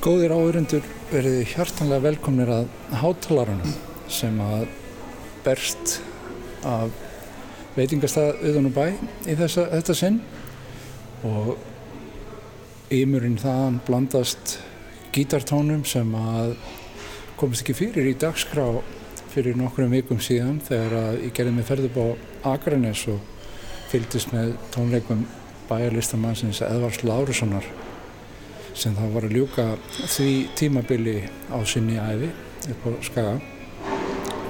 Góðir áhörendur verið hjartanlega velkomnir að hátalarunum sem að berst af veitingastað auðan og bæ í þessa, þetta sinn. Og ymurinn þaðan blandast gítartónum sem að komist ekki fyrir í dagskrá fyrir nokkrum vikum síðan þegar að ég gerði mig ferðið á Akranes og fylgdist með tónleikum bæjarlistamannsins Edvars Lárussonar sem þá var að ljúka því tímabili á sinni æfi upp á Skaga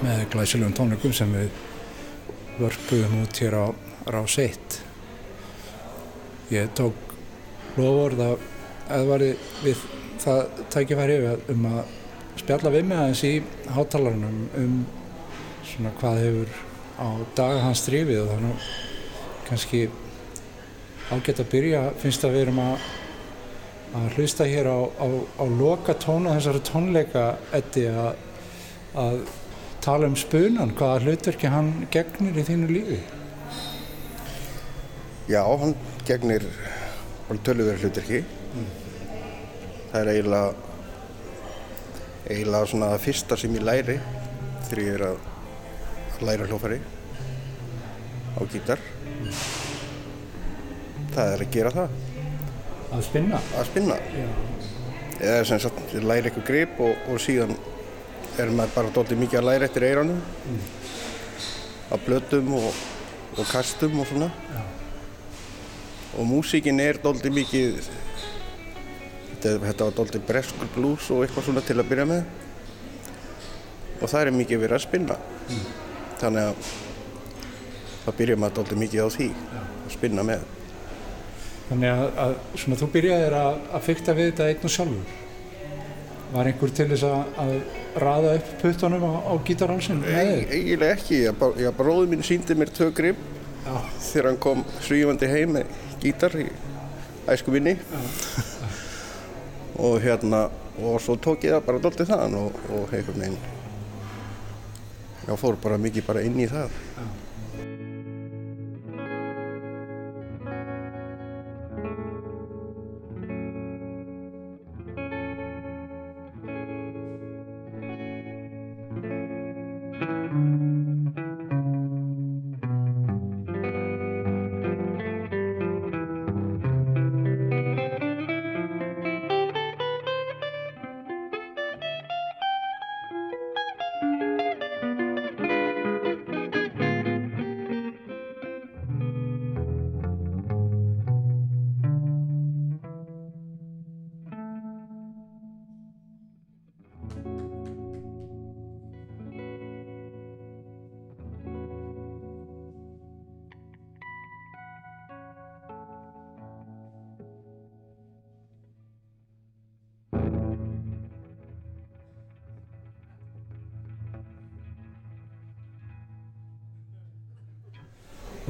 með glæsilegum tónleikum sem við vörpuðum út hér á Rás 1. Ég tók lofórð af Edvari við það tækifæri um að spjalla við mig aðeins í hátalarnum um svona hvað hefur á daga hans drifið og þannig kannski ágætt að byrja finnst að við erum að að hlusta hér á, á, á loka tónu þessari tónleika Eddi að, að tala um spunan, hvaða hlutverki hann gegnir í þínu lífi? Já, hann gegnir tölurverð hlutverki mm. það er eiginlega eiginlega svona það fyrsta sem ég læri þegar ég er að, að læra hljófari á gítar mm. það er að gera það Að spinna? Að spinna. Eða sem sagt, ég læri eitthvað grip og, og síðan er maður bara doldið mikið að læra eftir eiranum mm. að blötum og, og kastum og svona. Já. Og músíkin er doldið mikið, þetta, þetta var doldið breskur blues og eitthvað svona til að byrja með. Og það er mikið verið að spinna. Mm. Þannig að það byrja maður doldið mikið á því, Já. að spinna með. Þannig að, að svona, þú byrjaðir að, að fyrta við þetta einn og sjálfur. Var einhver til þess að, að raða upp puttunum á, á gítarhansinu? Nei, eiginlega ekki. Ég, bróði mín síndi mér tvö grip Já. þegar hann kom svífandi heim með gítar í æsku vinni. og hérna, og svo tók ég það bara doldið þann og, og einhvern veginn, já, fór bara mikið bara inn í það. Já.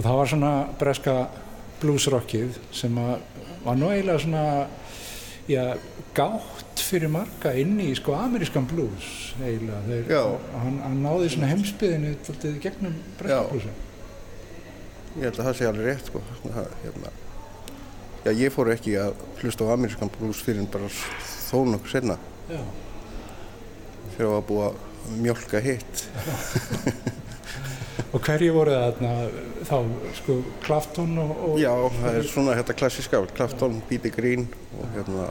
Og það var svona breska bluesrockið sem var nú eiginlega svona já, gátt fyrir marga inn í sko amerískan blues eiginlega. Þeir, hann, hann náði svona heimsbyðinu gegnum breska bluesin Ég held að það sé alveg rétt sko. Það, hérna. Já, ég fór ekki að hlusta á amerískan blues fyrir bara þó nokkuð senna búið að mjölka hitt Og hverju voru þarna þá, sko, Clapton og... og Já, það er svona þetta klassíska, Clapton, B.B. Green og hérna,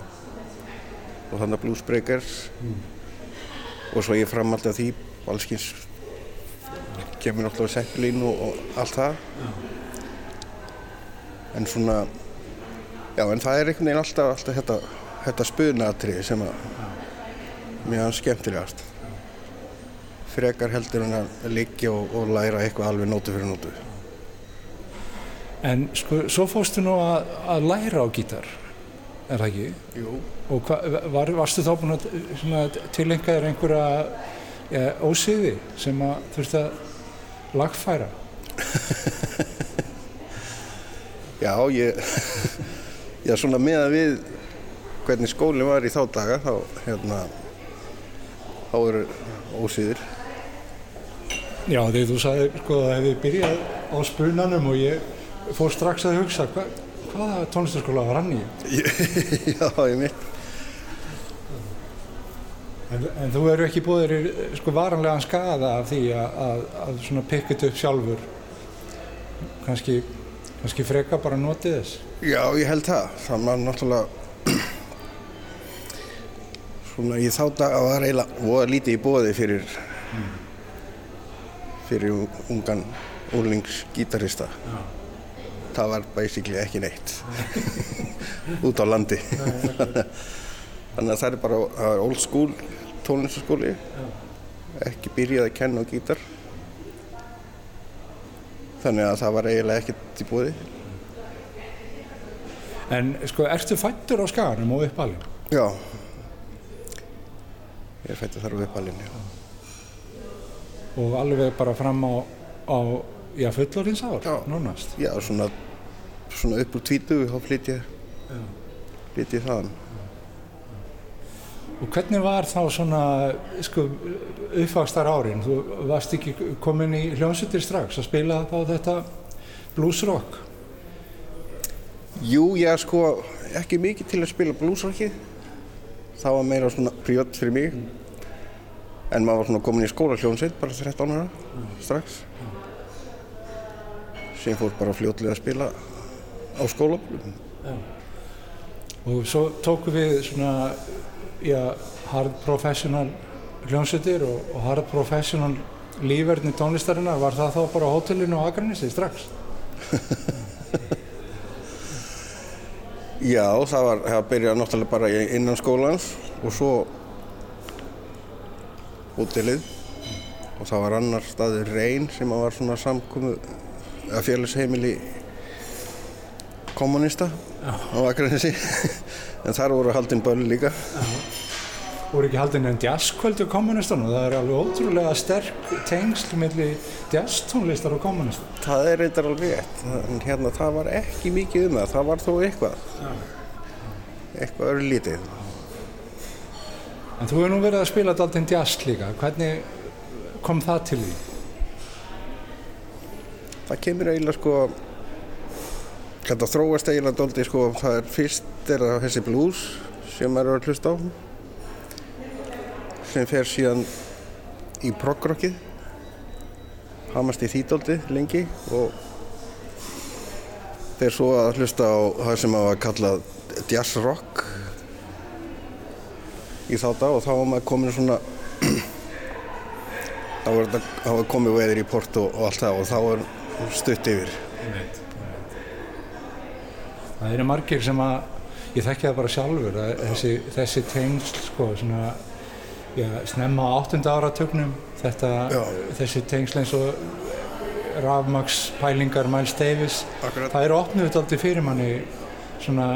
og þannig að Blues Breakers mm. og svo ég framaldi að því, allskins, kemur náttúrulega Zeppelin og, og allt það. En svona, já, en það er einhvern veginn alltaf, alltaf þetta, þetta spunatrið sem að mér er skemmtilegast frekar heldur en að liggja og, og læra eitthvað alveg nótu fyrir nótu. En sko, svo fórstu nú að, að læra á gítar, er það ekki? Jú. Og hva, var, varstu þá búin að tilengja þér einhverja ja, ósiði sem að þurfti að lagfæra? já, ég, já, svona með að við hvernig skólinn var í þá daga, þá, hérna, þá eru ósýðir Já, þegar þú sagði sko að það hefði byrjað á spunanum og ég fór strax að hugsa hva, hvaða tónlistarskóla var hann í? Já, ég mitt. En, en þú eru ekki búið í sko varanlegan skada af því að, að, að svona pikka þetta upp sjálfur kannski, kannski freka bara notið þess Já, ég held það. Það var náttúrulega svona í þá dag að var eiginlega voða lítið í bóði fyrir fyrir ungan úrlingsgítarista. Það var basically ekki neitt út á landi. Þannig að það er bara það er old school tónlistaskóli. Ekki byrjað að kenna á gítar. Þannig að það var eiginlega ekkert í bóði. En sko, ertu fættur á skaganum og uppalinn? Já. Ég er fættið þar á uppalinn, já. Og alveg bara fram á, á já, fullorins ár, nánast. Já, svona, svona upp úr tvítu, þá flytt ég, þaðan. Og hvernig var þá svona, sko, uppvakstar árin? Þú varst ekki komin í hljómsveitir strax að spila þá þetta bluesrock? Jú, ég sko ekki mikið til að spila bluesrockið. Það var meira svona prívat fyrir mig. En maður var svona komin í skólahljónsveit, bara 13 ára, strax. Sem fór bara fljótlega að spila á skólabólum. Og svo tókum við svona, já, hard professional hljómsveitir og, og hard professional lífverðni tónlistarinnar. Var það þá bara hótelinu á Akranissi strax? Já, það var, það byrjaði náttúrulega bara innan skólans og svo útilið og það var annar staður Reyn sem var svona samkomu að félagsheimili kommunista á Akranesi. En þar voru haldin böll líka. Voru ekki haldin en jazzkvöldu kommunistunum það er alveg ótrúlega sterk tengsl milli jazztónlistar og kommunistar það er reyndar alveg rétt en hérna það var ekki mikið um það. Það var þó eitthvað. Eitthvað öru lítið en þú hefur nú verið að spila daldinn jazz líka. Hvernig kom það til því? það kemur eiginlega sko þetta þróast eiginlega dóldi sko það er fyrst er það þessi blues sem maður er að hlusta á sem fer síðan í progrockið hamast í því dóldi lengi og fer svo að hlusta á það sem að var kallað jazz rock í þá dag og þá var maður komin svona þá var, þetta, var komið veður í port og, og allt það og þá er stutt yfir það eru margir sem að ég þekki það bara sjálfur þessi, þessi tengsl sko svona já, snemma á áttunda áratögnum þetta, Já. þessi tengsl eins og rafmaks pælingar Miles Davis Akkurat. það eru opnuð aldrei fyrir manni svona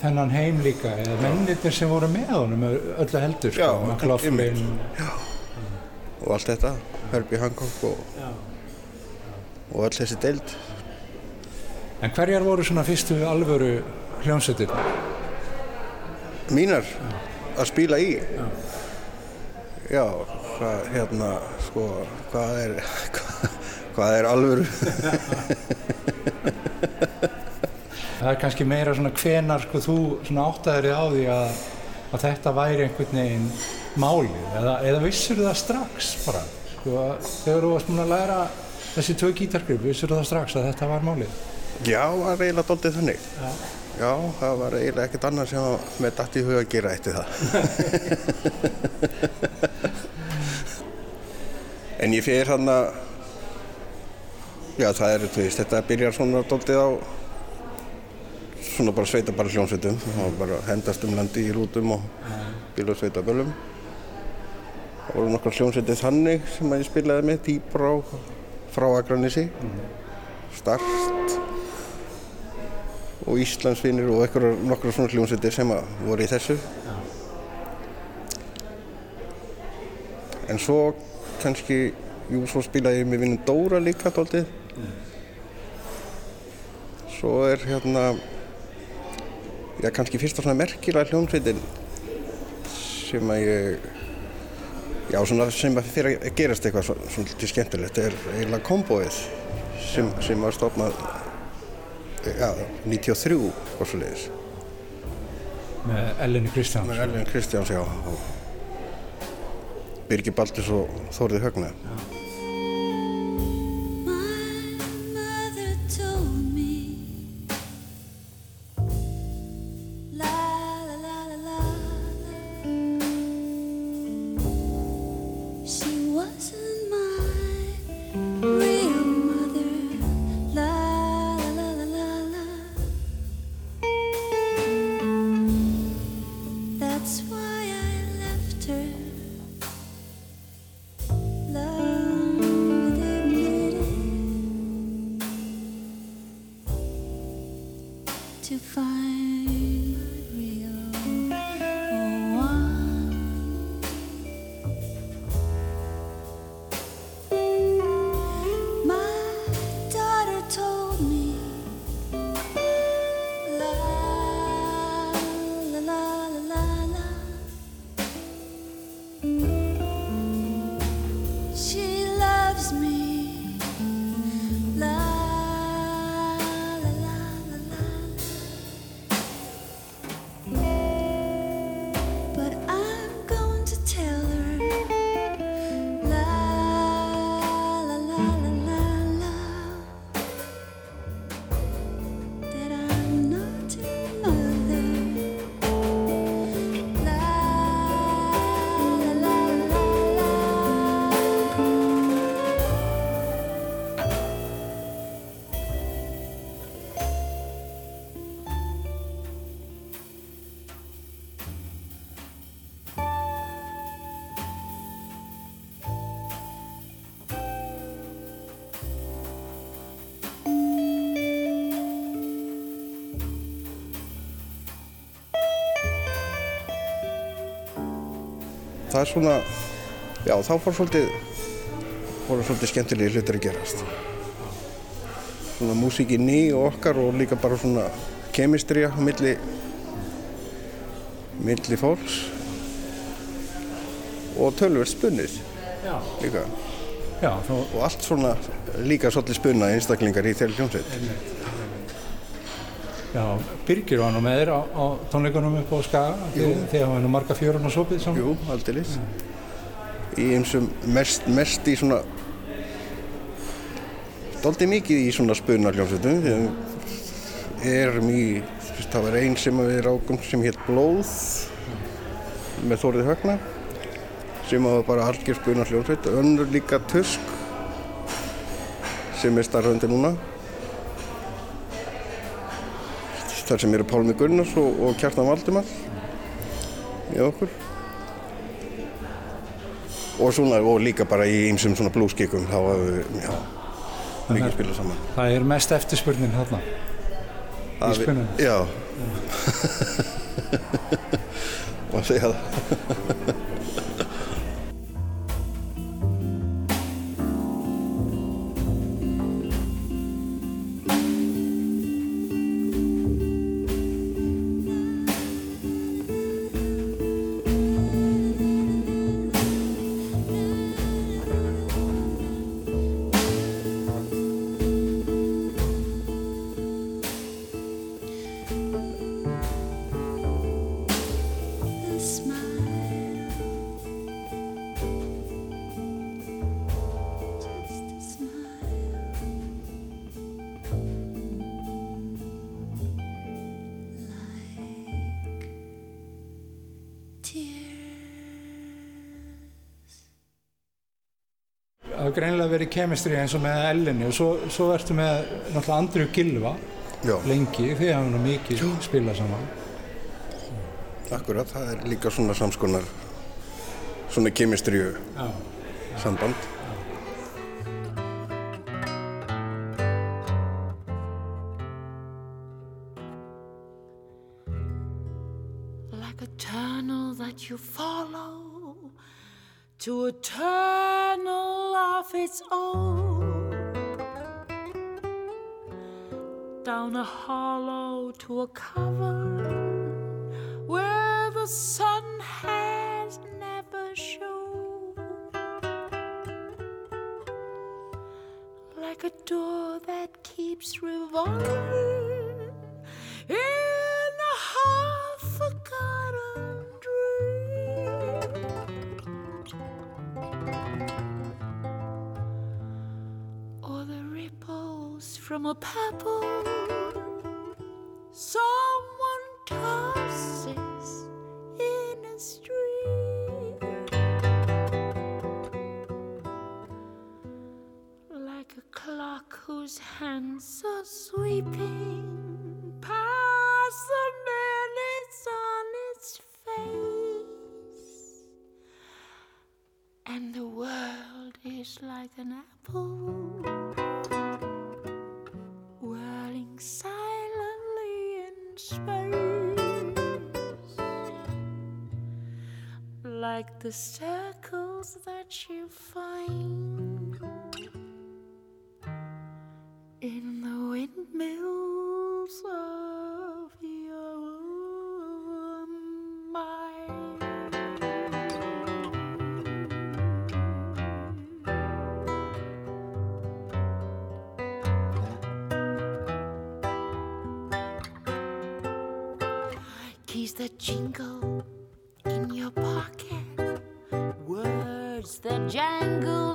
þennan heim líka eða mennirnir sem voru með honum öllu heldur sko, Já, McLaughlin. Einmitt. og allt þetta, Herbie Hancock og, og öll þessi deild. En hverjar voru svona fyrstu alvöru hljómsveitir? Mínar? Að spila í? Já, hvað hérna sko, hvað er hvað, hvað er alvöru það er kannski meira svona hvenar sko þú svona áttaður á því að, að þetta væri einhvern veginn málið. Eða, eða vissur það strax bara? Sko að þegar þú varst múin að læra þessi tvö gítargrip, vissur það strax að þetta var málið? Já, það var eiginlega doldið þannig. Já. já, það var eiginlega ekkert annað sem með dætt í huga að gera eftir það. En ég fyrir hann að já, það er, þú veist, þetta byrjar svona doldið á svona bara sveita bara hljómsveitum og bara hendast um landi í rútum og bíla sveita bölum það voru nokkar hljómsveitir þannig sem að ég spilaði með dýpar á frá Akranissi Start. Og Íslandsvinir og einhverjar nokkrar svona hljómsveitir sem að voru í þessu. En svo kannski jú, svo spilaði ég með vinnum Dóra líka dálítið. Svo er hérna já, kannski fyrsta svona merkilega hljómsveitin sem að ég já, svona sem að fyrir að gerast eitthvað svo- svolítið skemmtilegt er eiginlega komboið sem, sem var stofnað já, 93 og svo leiðis með Ellinu Kristjáns. Með Ellen Kristjáns, já og Birgir Baldurs og Þórið Högna. Það er svona, já þá fór svolítið, fór svolítið skemmtilegi hlutir að gerast. Svona músíkin ný og okkar og líka bara svona kemistrija milli, milli fólks og tölverð spunnið líka. Já, þó... Og allt svona líka svolítið spunna einstaklingar í þeirri hljómsveit. Já, Birgir var nú með þér á, á tónleikunum upp á Skaga þegar hann var nú marga fjörun og sopið saman. Jú, aldrei lís. Í einsum mest, mest í svona, doldi mikið í svona spunarljómsveitum. Erum í, það var einn sem við rákum sem hétt Blóð með Þórið Högna sem var bara algjör spunarljómsveit. Önnur líka Tusk sem er starfandi núna. Þar sem eru Pálmi Gunnars og, og Kjartan Valdimar í okkur. Og svona og líka bara í einsum svona blúskikum þá hafum við mikið spilað saman. Það er mest eftirspurnin hérna í spunum Já maður segja það það kemistri eins og með Ellinni og svo, svo ertu með náttúrulega Andrið Gilva Já. lengi, þið hafum nú mikið spilað saman. Akkurat, það er líka svona samskonar svona kemistriu samband. Like a tunnel that you follow to a tunnel of its own. Down a hollow to a cavern where the sun has never shone. Like a door that keeps revolving from a pebble. Someone tosses in a stream. Like a clock whose hands are sweeping past the minutes on its face. And the world is like an apple silently in space. Like the circles that you find in the windmills Keys that jingle in your pocket, words that jangle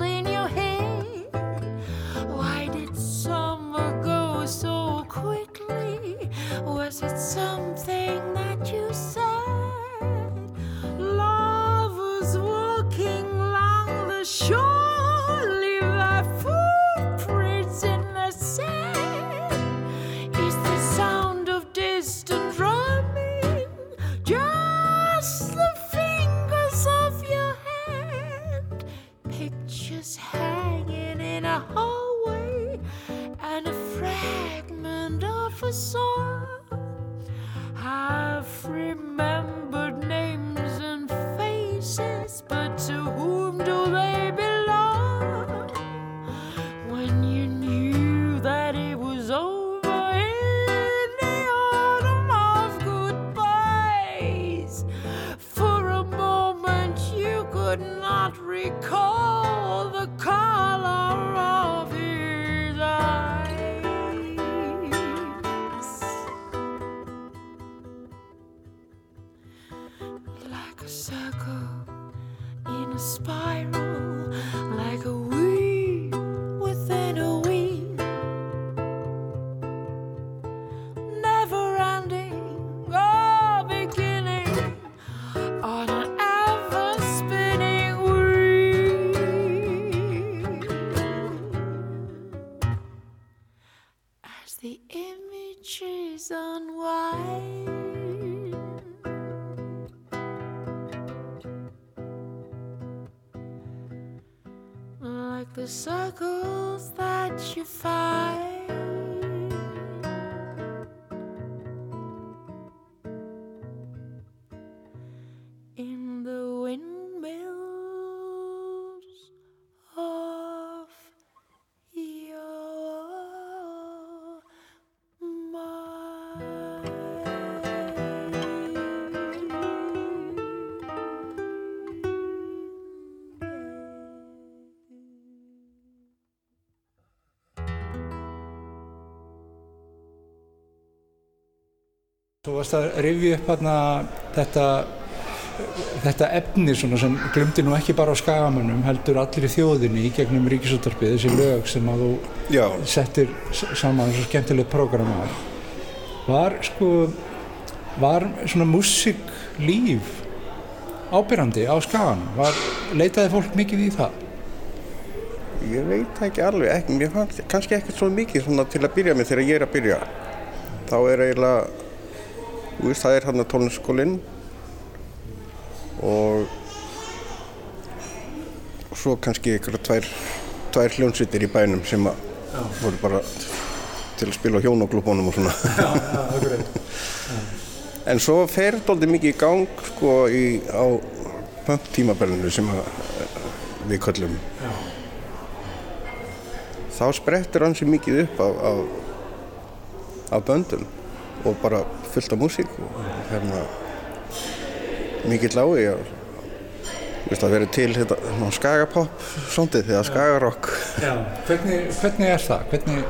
like Þú varst að rifja upp hérna þetta, þetta efni svona sem glumdi nú ekki bara á skagamönnum heldur allir í þjóðinni í gegnum ríkisúttarpið þessi lög sem að þú Já, settir saman svo skemmtilegt prógramar var sko var svona músiklíf ábyrrandi á skaganum? Var, leitaði fólk mikið í það? Ég veit ekki alveg, ekki, mér fannst kannski ekkert svo mikið svona til að byrja með þegar ég er að byrja. Þá er eiginlega, veist, það er hann að tónlistaskólinn og svo kannski ykkur tvær, tvær hljónsveitir í bænum sem að voru bara til að spila á hjónaglúbónum og svona. En svo fer þetta aldrei mikið í gang sko í, á punk tímabellinu sem að, við köllum. Þá sprettur hansi mikið upp af, af, af böndum og bara fullt af músík og hérna mikill áhugi að þú veist, að vera til ná, skagapopp sondið eða skagarokk. hvernig, hvernig er það? Hvernig,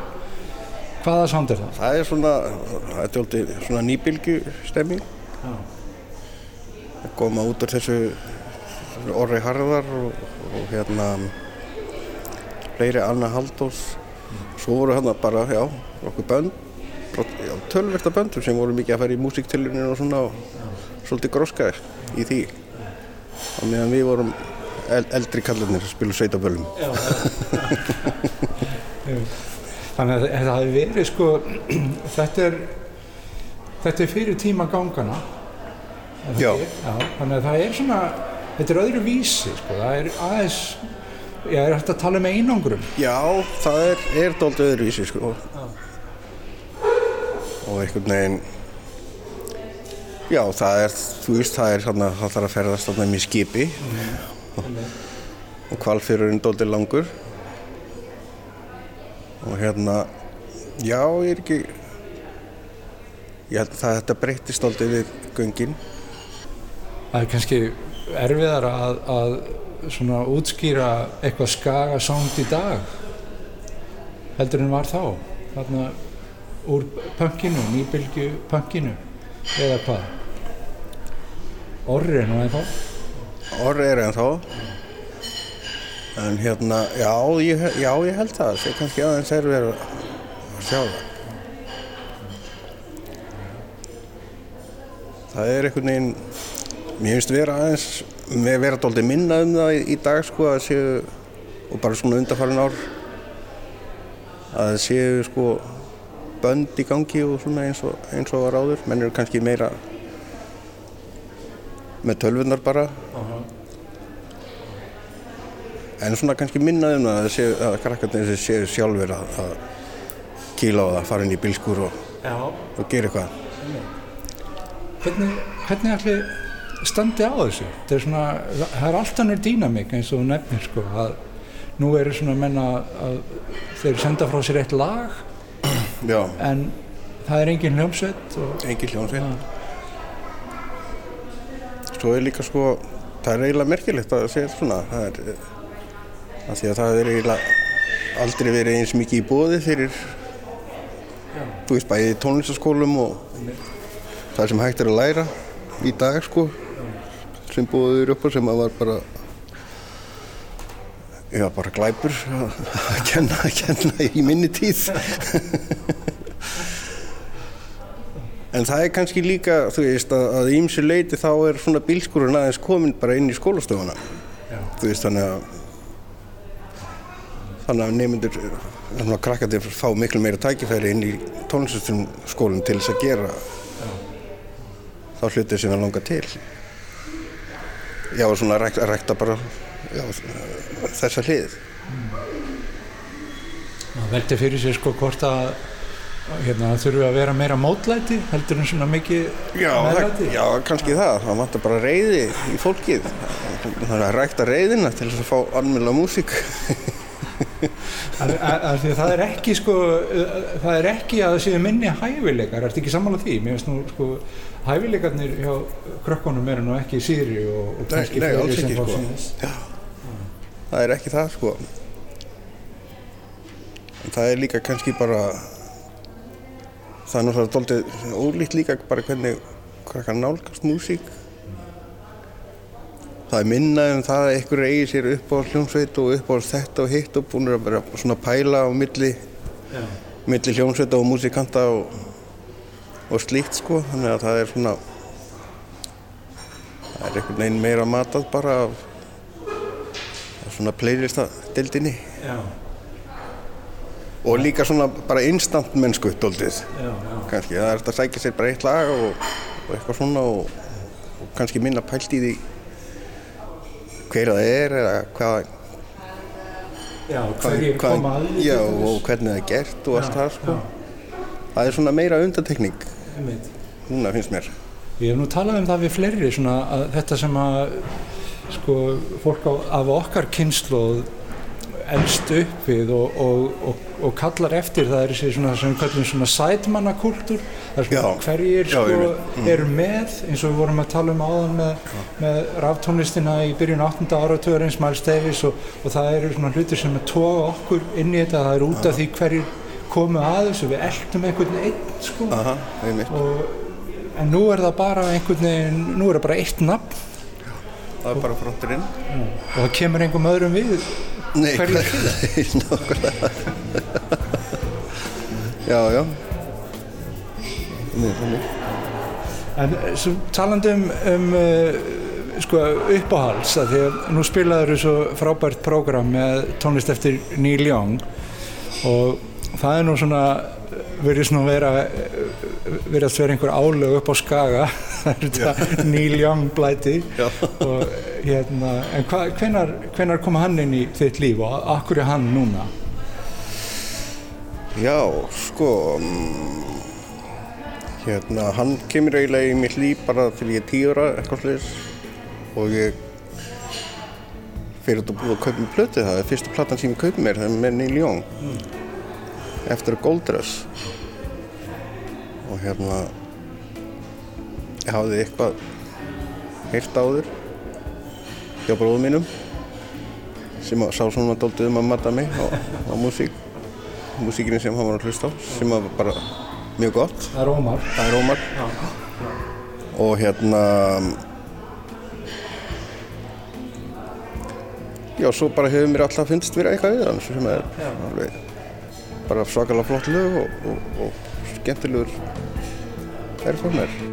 hvaða sound er það? Það er svona, það er tjóldi svona nýbylgu stemming. Að koma út úr þessu orri harðar og, og hérna fleiri Anna Haldós Svo voru hérna bara, já, okkur bönd, tölverta böndum sem voru mikið að fara í músiktiluninu og svona og svolítið gróskaðir í því. Á meðan við vorum el eldri kallarnir að spila sveitaböllum. Þannig að þetta hafi verið sko, þetta er, þetta er fyrir tíma gangana. Er Já. ekki? Já. Þannig að það er svona, þetta er öðru vísi sko, það er aðeins, ég er hægt að tala um einangrum. Já, það er, er doldið öðruvísi sko. Og einhvern veginn, já það er, þú veist það er svona, það þarf að ferðast þarna með skipi og, og kvalfyrurinn doldið langur. Og hérna, já ég er ekki, ég held að þetta breytist doldið við göngin. Það er kannski erfiðar að, að svona útskýra eitthvað skaga sánd í dag heldur en var þá þarna úr punkinu, nýbylgju punkinu eða hvað Orri er nú ennþá Orri er ennþá. En hérna, já ég, já, ég held það, það er kannski aðeins erfið að sjá það. Það er einhvern veginn, mér finnst vera aðeins, með vera dóldi minna um það í, í dag sko að séu, og bara svona undarfærin ár, að það séu sko bönd í gangi og svona eins og, eins og var áður, menn eru kannski meira með tölvunar bara, en svona kannski minna um það að, að krakkarnir séu sjálfur að, að kýla á það, fara inn í bílskur og, og gera eitthvað. Hvernig, hvernig ætli standi á þessu? Það er svona, það er allt annir dýnamik eins og nefnir sko að nú eru svona menna að þeir senda frá sér eitt lag Já, en það er engin hljómsveit og engin hljónsveit. Svo er líka sko, það er eiginlega merkilegt að segja svona, það er, að því að það er eiginlega aldrei verið eins mikið í bóði fyrir, þú veist, bæði tónlistaskólum og það sem hægt er að læra í dag sko, sem bóður upp á sem að var bara, já, bara glæpur að að kenna, að kenna í minni tíð. En það er kannski líka, þú veist, að, að ímsu leiti þá er svona bílskurinn aðeins komin bara inn í skólastofuna. Já. Þú veist, þannig að þannig að nefnendur, svona krakkarnir fá miklu meira tækifæri inn í tónlistastum skólum til þess að gera þá hlutir sem það langar til. Já, svona rækta, rækta bara já, þessa hlið. Það veldi fyrir sér sko hvort að hérna, það þurfi að vera meira mótlæti heldur en svona mikið Já, það, meðlæti. já, kannski það. Það vantar bara reyði í fólkið. Það er að rækta reyðina til þess að fá almennilega músík. Það er ekki sko, það er ekki að það séu minni hæfileikar, ertu ekki sammála því? Mér finnst nú sko, hæfileikarnir hjá krökkunum eru nú ekki síri og, og kannski nei, fleiri alls sem ekki, fá sko. Já. Það er ekki það, sko. En það er líka kannski bara, það er náttúrulega doldið ólíkt líka bara hvernig krakkar nálgast músík. Það er minna um það að einhver eigi sér upp á hljómsveit og upp á þetta og hitt og búin að vera svona pæla á milli, Já. milli hljómsveita og músíkanta og, og slíkt sko. Þannig að það er svona, það er einhvern veginn meira matað bara af svona playlista deildinni. Já, Og líka svona bara instant mennsku doldið. Kannski það er að sækja sér bara eitt lag og, og eitthvað svona og, og kannski minna pælt í því hver það er eða hvað, Já, hvað, hverjir koma að því já, og hvernig það er gert og allt Já, það sko. Það er svona meira undantekning núna finnst mér. Ég hef nú talað um það við fleiri svona að þetta sem að sko fólk á, af okkar kynnslóð elst upp við og, og, og, og kallar eftir það er þessi svona sem svona sætmannakultúr það er svona Já. hverjir Já, sko veit. Mm. eru með eins og við vorum að tala um áðan með, með ráftónlistina í byrjun 8. áratugurins Miles Davis og, og það eru svona hlutir sem að toga okkur inn í þetta það er út af því hverjir komu að þessu við eldum einhvern einn sko Aha, en nú er það bara einhvern veginn, nú er það bara eitt nafn Það er bara fronturinn. og það kemur einhverjum öðrum við Nei, Hverju hvað- nákvæmlega. já, já. Þannig, þannig. En eh, svo talandi um, um uh, sko, uppáhalds að því að nú spilaður þú svo frábært prógram með tónlist eftir Neil Young og það er nú svona verið svona vera verið að vera einhver álög upp á skaga. Það Neil Young blæti. Og hérna en hva, hvenar, hvenar kom hann inn í þitt líf og akkur er hann núna? Já, sko, mm, hérna, hann kemur eiginlega í mitt líf bara til ég er tíu ára, eitthvað sliðis og ég fyrir þetta búið að kaupa mér plötu, það er fyrsta platan sem ég kaupi mér, það er með Neil Young, eftir Gold Dress og hérna, ég hafði eitthvað heyrt áður hjá bróðum mínum sem að sá svona dóltið um að matta mig á, á músík músíkinni sem hann var að hlusta á sem var bara mjög gott. Það er Ómar. Það er Ómar. Og hérna já, svo bara hefur mér alltaf finnst vera eitthvað við hann sem er alveg bara svakalega flott lög og, og, og skemmtilegur performer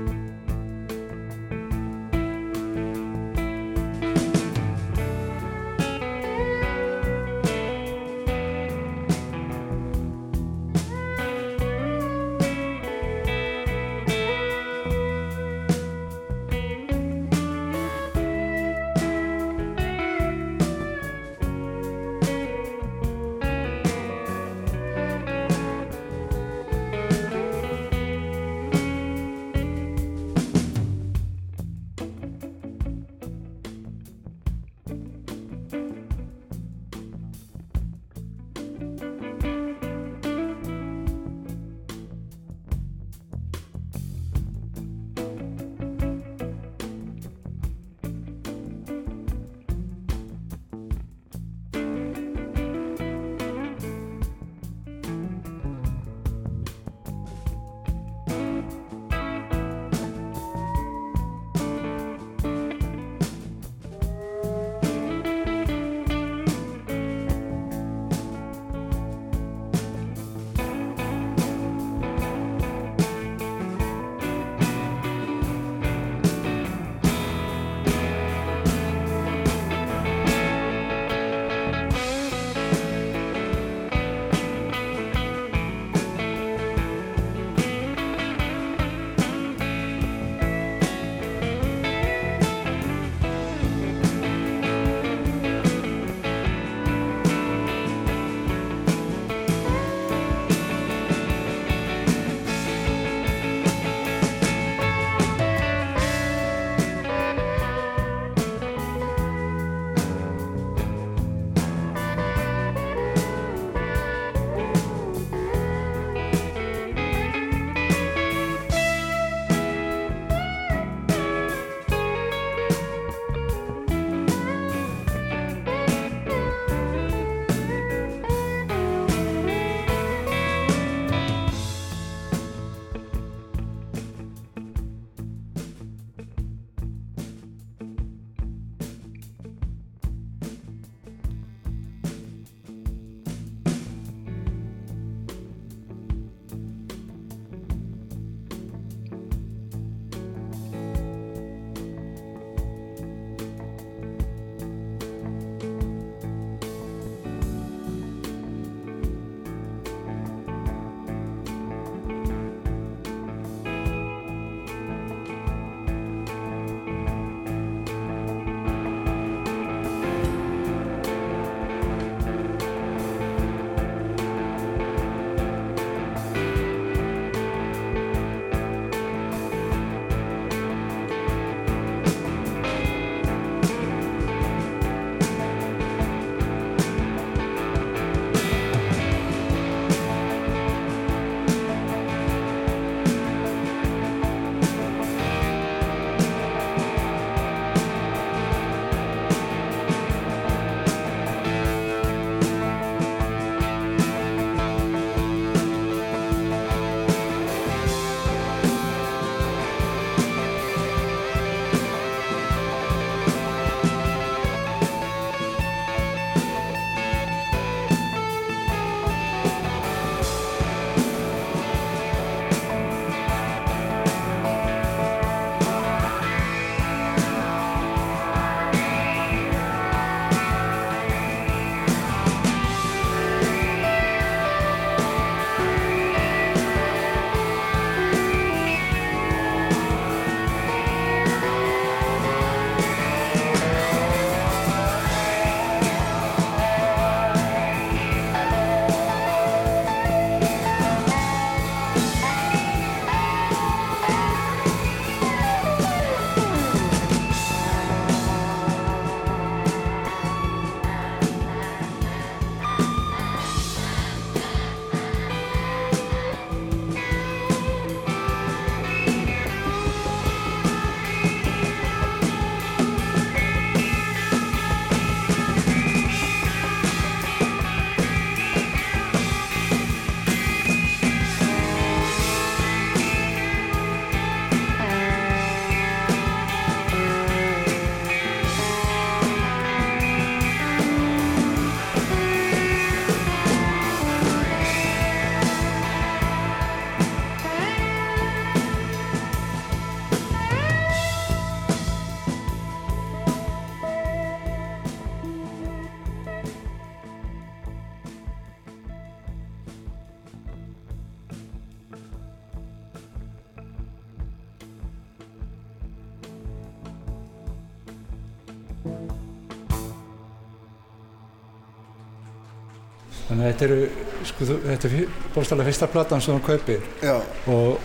Þannig að þetta eru, sko, þetta er bóstalega fyrsta platan sem þú kaupir. Já, og,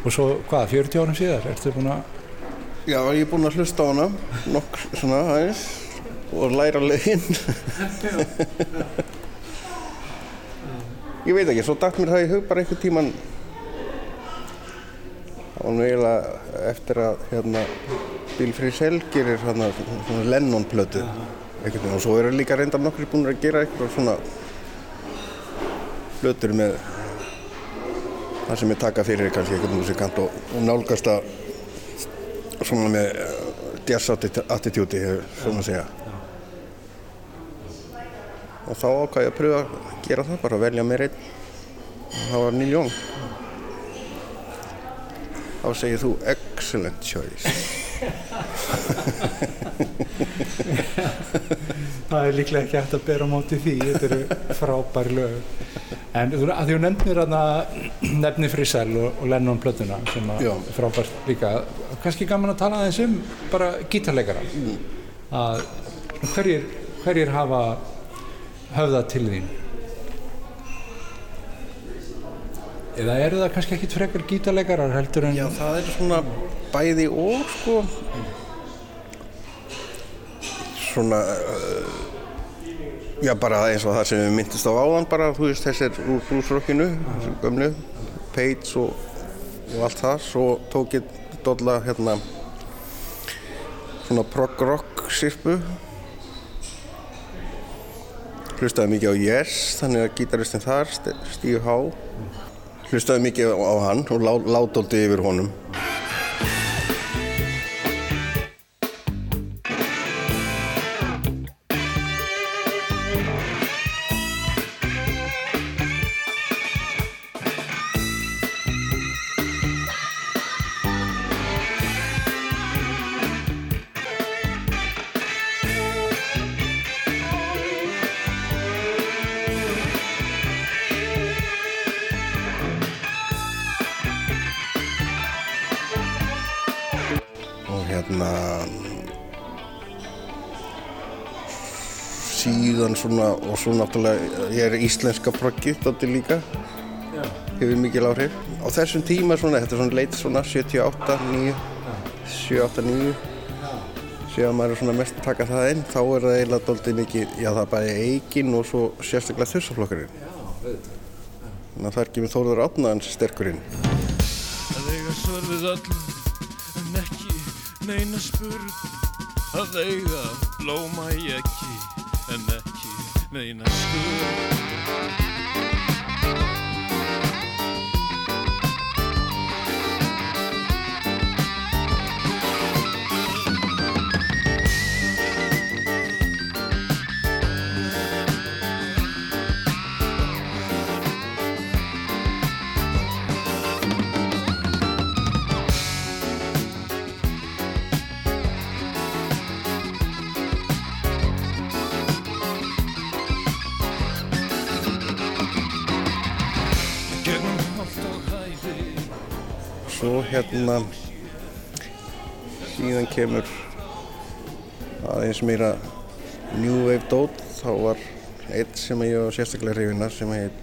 og svo, hvað, 40 árum síðar, ertu búin að, já, ég er búinn að hlusta á hana nokk svona aðeins og læra lögin. ég veit ekki, svo datt mér það í hug bara einhvern tíman var nú eiginlega eftir að hérna Bill Frisell gerir hérna svona Lennon plötu og svo eru líka reyndar nokkri búin að gera eitthvað svona plötur með það sem er taka fyrir kannski einhvern musikant og, og nálgast að svona með uh, jazz atti- attitúti, svona að segja. Og þá ákvað ég að pröfa að gera það, bara að velja mér einn. Og það var Neil Young. Þá segir þú excellent choice. það er líklega ekki hægt að bera móti því, þetta eru frábær lög. En þú, að því þú nefnir hana, nefnir Frisell og, og Lennon plötuna sem að er frábært líka, kannski gaman að tala aðeins um bara gítarleikara. Að svona, hverjir, hverjir hafa höfðað til þín? Eða eru það kannski ekkit frekar gítarleikarar heldur en Já, það er svona bæði og sko svona uh, já bara eins og það sem við myndist á áðan bara, þú veist, þessir úr bluesrockinu þessir gömlu, Page og, og allt það, svo tók ég dolla hérna svona prog rock sirpu. Hlustaði mikið á Yes þannig að gítaristinn þar, St- Steve Howe hlustaði mikið á hann og lá, látóldi yfir honum svona og svo náttúrulega ég er íslenska proggið þetta líka hefur mikil áhrif. Á þessum tíma svona, þetta er svona leit svona 78, 9 78, 9 síðan maður er svona mest að taka það inn þá er það eiginlega doldið mikið já það er bæði eigin og svo sérstaklega þursaflokkurinn. Þannig að þar kemur Þórður Átnaðans sterkurinn að eiga svör við öllu en ekki neina spurð að eiga blóma í ekki ekki neina skurð Svo hérna síðan kemur aðeins meira New Wave dót. Þá var einn sem ég var sérstaklega hrifin af sem heit,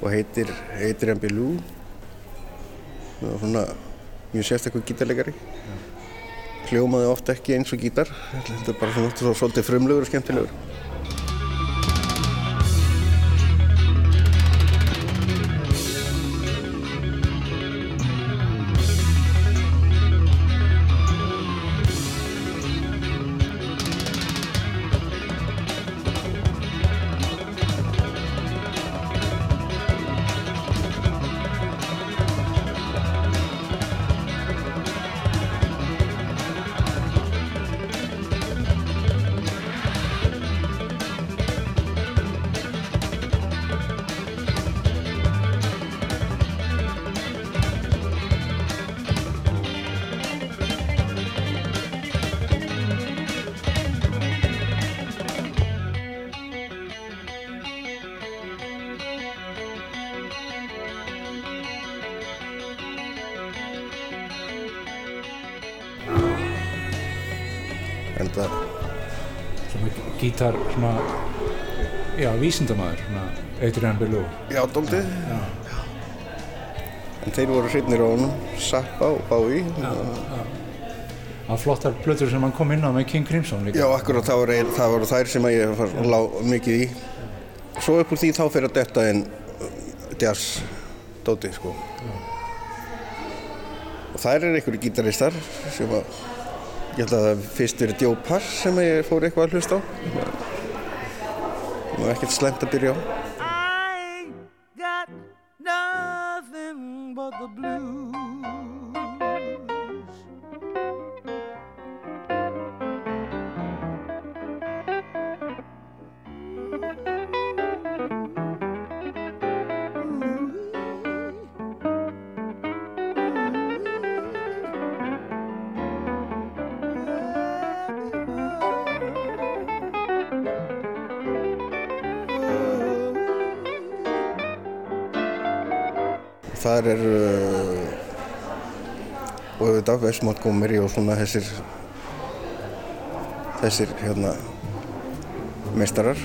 og heitir Adrian Belew það var svona mjög sérstaklega gítarleikari. Hljómaði ofta ekki eins og gítar þetta er bara svona svolítið frumlegur og skemmtilegur vísindamæður Adrian Belew Já, dóldið. En þeir voru hrifnir á honum, Zappa og Bowie. að flottar blöður sem hann kom inn á með King Crimson líka Já, akkurat það voru, það voru þær sem ég var, lá mikið í. Svo upp úr því þá fyrir að detta inn uh, jazz dóti, sko. Og þær eru einhverju gítaristar sem að, ég held að það fyrst verið Joe Pass sem ég fór eitthvað að hlusta á. Það var ekkert slemt að byrja á. I got nothing but the blues. Þar er uh, og auðvitað Wes Montgomery og svona þessir þessir hérna meistarar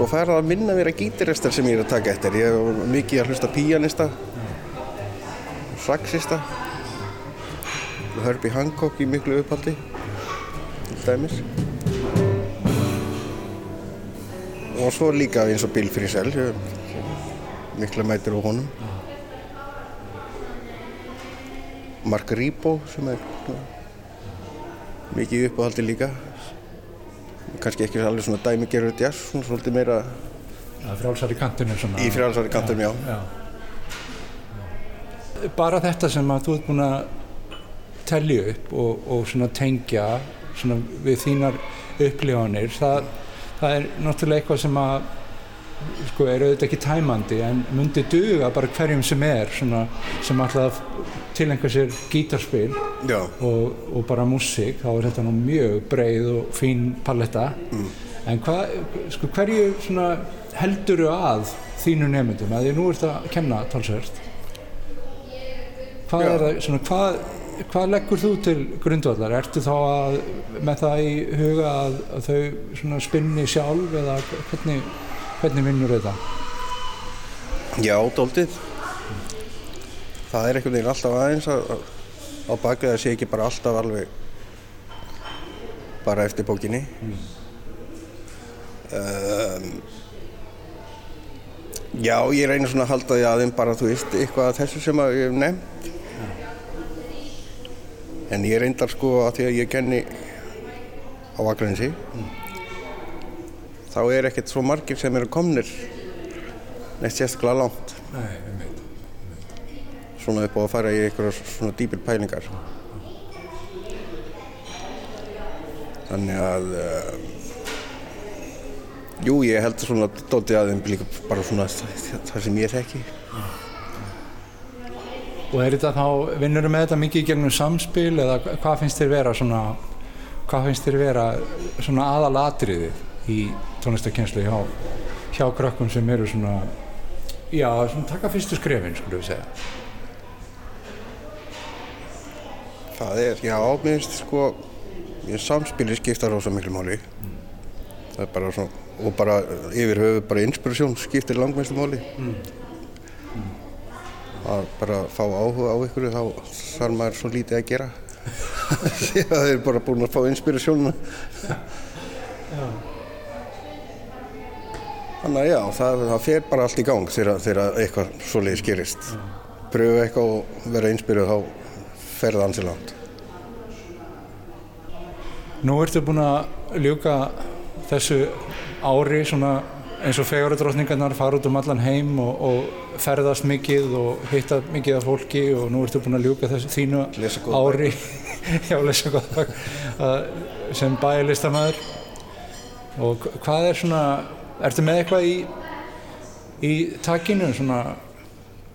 svo fær það að minna vera gítaristar sem ég er að taka eftir. Ég er mikið að hlusta píanista saxista Herbie Hancock í miklu upphaldi til dæmis. Og svo líka eins og Bill Frisell mikla mætur á honum. Mark Ribot sem er mikið uppáhaldi líka kannski ekki alveg svona dæmigerður jazz, svona svolítið meira Það er frálsar í kantinu svona í frjálsari kantum, já. já. Bara þetta sem að þú ert búin að telja upp og, og svona tengja svona við þínar upplifanir það, það er náttúrulega eitthvað sem að sko er auðvitað ekki tæmandi en myndi duga bara hverjum sem er svona, sem alltaf tilengja sér gítarspil og, og bara músík, þá er þetta nú mjög breið og fín palletta. En hvað, sko, hverju svona helduru að þínu nefndum að því nú ert að kenna talsvert. Hvað Já. er það, svona, hvað hvað leggur þú til grundvallar? Ertu þá að, með það í huga að, að þau svona spinni sjálf eða hvernig, hvernig vinnur þetta? já, dóldið. Það er einhvern veginn alltaf aðeins að, að á bakið það sé ekki bara alltaf alveg bara eftir bókinni. Um, já, ég reynir svona að halda því aðeins bara, þú veist, eitthvað af þessu sem ég hef nefnt. En ég reyndar sko að því að ég kenni á Akranesi, þá er ekkert svo margir sem eru komnir neitt sérstaklega langt. Nei, um veit. svona upp á að fara í einhverja svona dýpir pælingar þannig að uh, jú ég held svona dótið að þeim líka bara svona það sem ég þekki Og er þetta þá, vinnur með þetta mikið gegnum samspil eða hvað finnst þér vera svona, hvað finnst þér vera svona aðalatriðið í tónlistakenslu hjá, hjá krökkum sem eru svona, já, svona taka fyrstu skrefin, skulum við segja. það er, já, finnst sko ég samspili skiptar rosa miklu máli. Það er bara svona og bara yfir höfu bara inspirasjón skiptir langmestu máli. Að bara fá áhuga á ykkur þá þarf maður svo lítið að gera. Því að þeir eru bara búin að fá inspirasjónuna þannig að já, það, það fer bara allt í gang þegar, þegar eitthvað svoleiðis gerist. Pröfu eitthvað og vera inspiruð þá fer það ansi langt. Nú ertu búin að ljúka þessu ári svona eins og fegurudrottningarnar fara út um allan heim og, og ferðast mikið og hitta mikið af fólki og nú ertu búin að ljúka þessu þínu ári. já, lesa góða bæk sem bæjarlistamæður og hvað er svona ertu með eitthvað í í takinu svona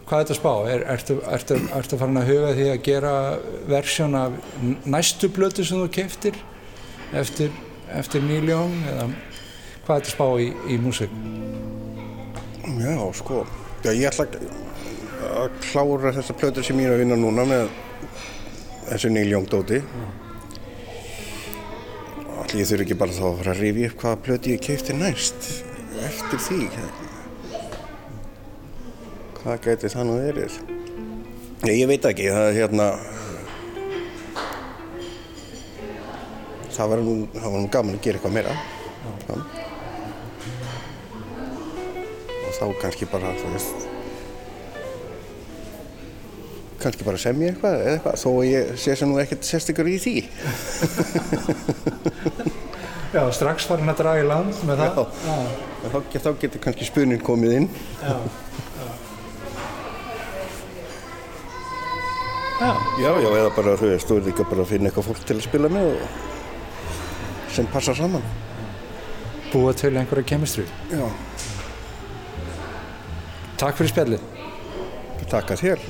hvað er þetta spá? Er, ertu, ertu, ertu farin að huga því að gera versjón af næstu blötu sem þú keftir eftir, eftir nýljón eða hvað er þetta spá í, í músík? Já, sko. Já, ég ætla að- klára þessa plötur sem ég er að vinna núna með þessu Neil Young dóti. Allir ég þurfi ekki bara þá að fara að rifja upp hvaða plötu ég keipti næst eftir því. Hvað gæti það nú verið? Nei, ég veit ekki, það er hérna... Það var nú, það var nú gaman að gera eitthvað meira. Já. Og þá kannski bara, veist, kannski bara semja eitthvað eða eitthvað, þó ég sé sem nú ekkert sérstakur í því. Já, strax farin að draga í land með það Já. En Þá, þá getur kannski spuninn komið inn. Já. Já, já, eða bara, þú veist, þú er líka bara að finna eitthvað fólk til að spila með og sem passar saman. Búa til einhverja kemistri Já. Takk fyrir spjallið Takk að þér.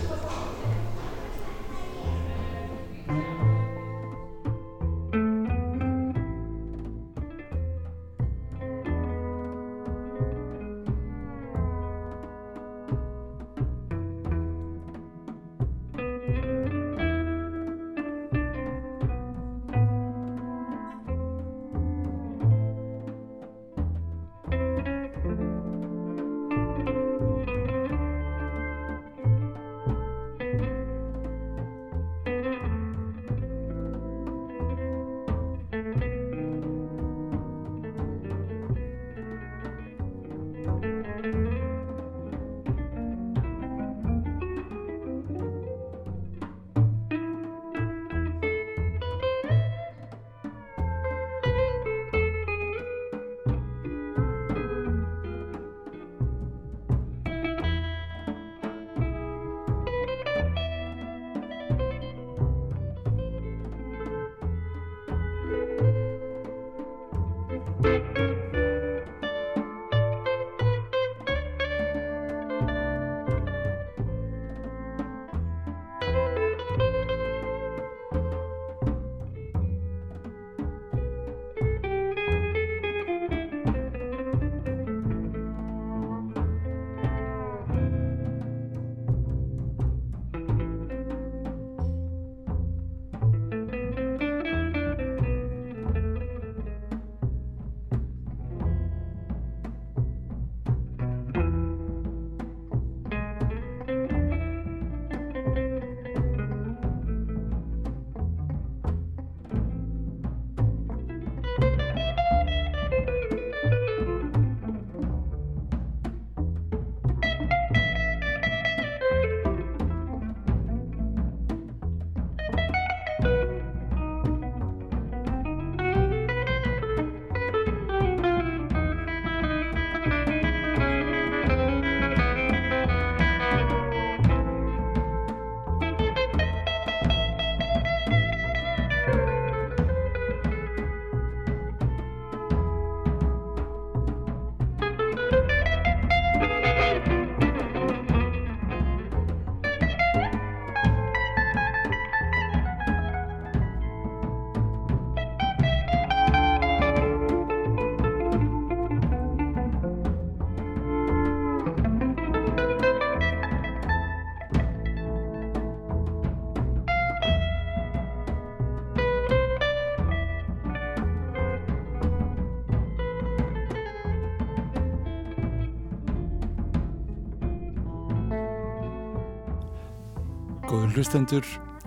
Hlustendur,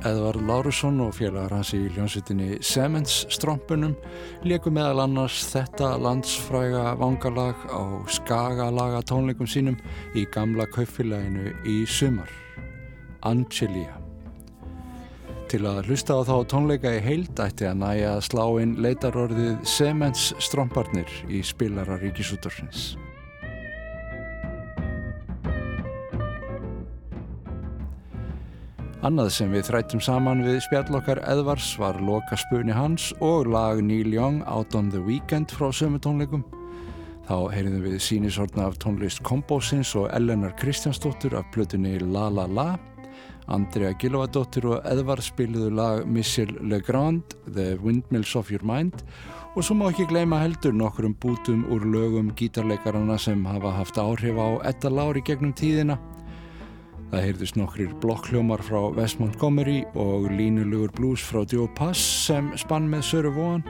Edvard Lárusson og félagar hans í hljómsveitinni Semens strompunum leku meðal annars þetta landsfræga vangalag á skagalaga tónleikum sínum í gamla kaupfélaginu í sumar, Angelia. Til að hlusta á þá tónleika í heild ætti að næja að slá inn leitarorðið Semens stromparnir í spilara ríkisútorsins. Annað sem við þrættum saman við spjallokkar Edvars var Loka spunni hans og lag Neil Young Out on the Weekend frá sömu tónleikum. Þá heyrðum við sínisortna af tónlist Kombósins og Elenar Kristjánsdóttur af plötunni La La La. Andrea Gilvadóttir og Edvard spiliðu lag Michel Legrand, The Windmills of Your Mind og svo má ekki gleyma heldur nokkrum bútum úr lögum gítarleikarana sem hafa haft áhrif á Edda Lári gegnum tíðina. Það heyrðist nokkrir blokkljómar frá West Montgomery og línulegur blues frá Joe Pass sem spann með Söru Vóan,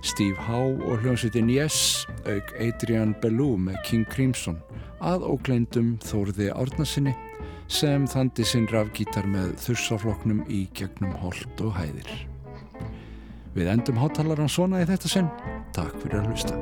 Steve Howe og hljómsveitin Yes, auk Adrian Belew með King Crimson, að ógleindum Þórði Árnasinni sem þandi sinn rafgítar með þursafloknum í gegnum hold og hæðir. Við endum hátalara svona í þetta sinn. Takk fyrir að hlusta.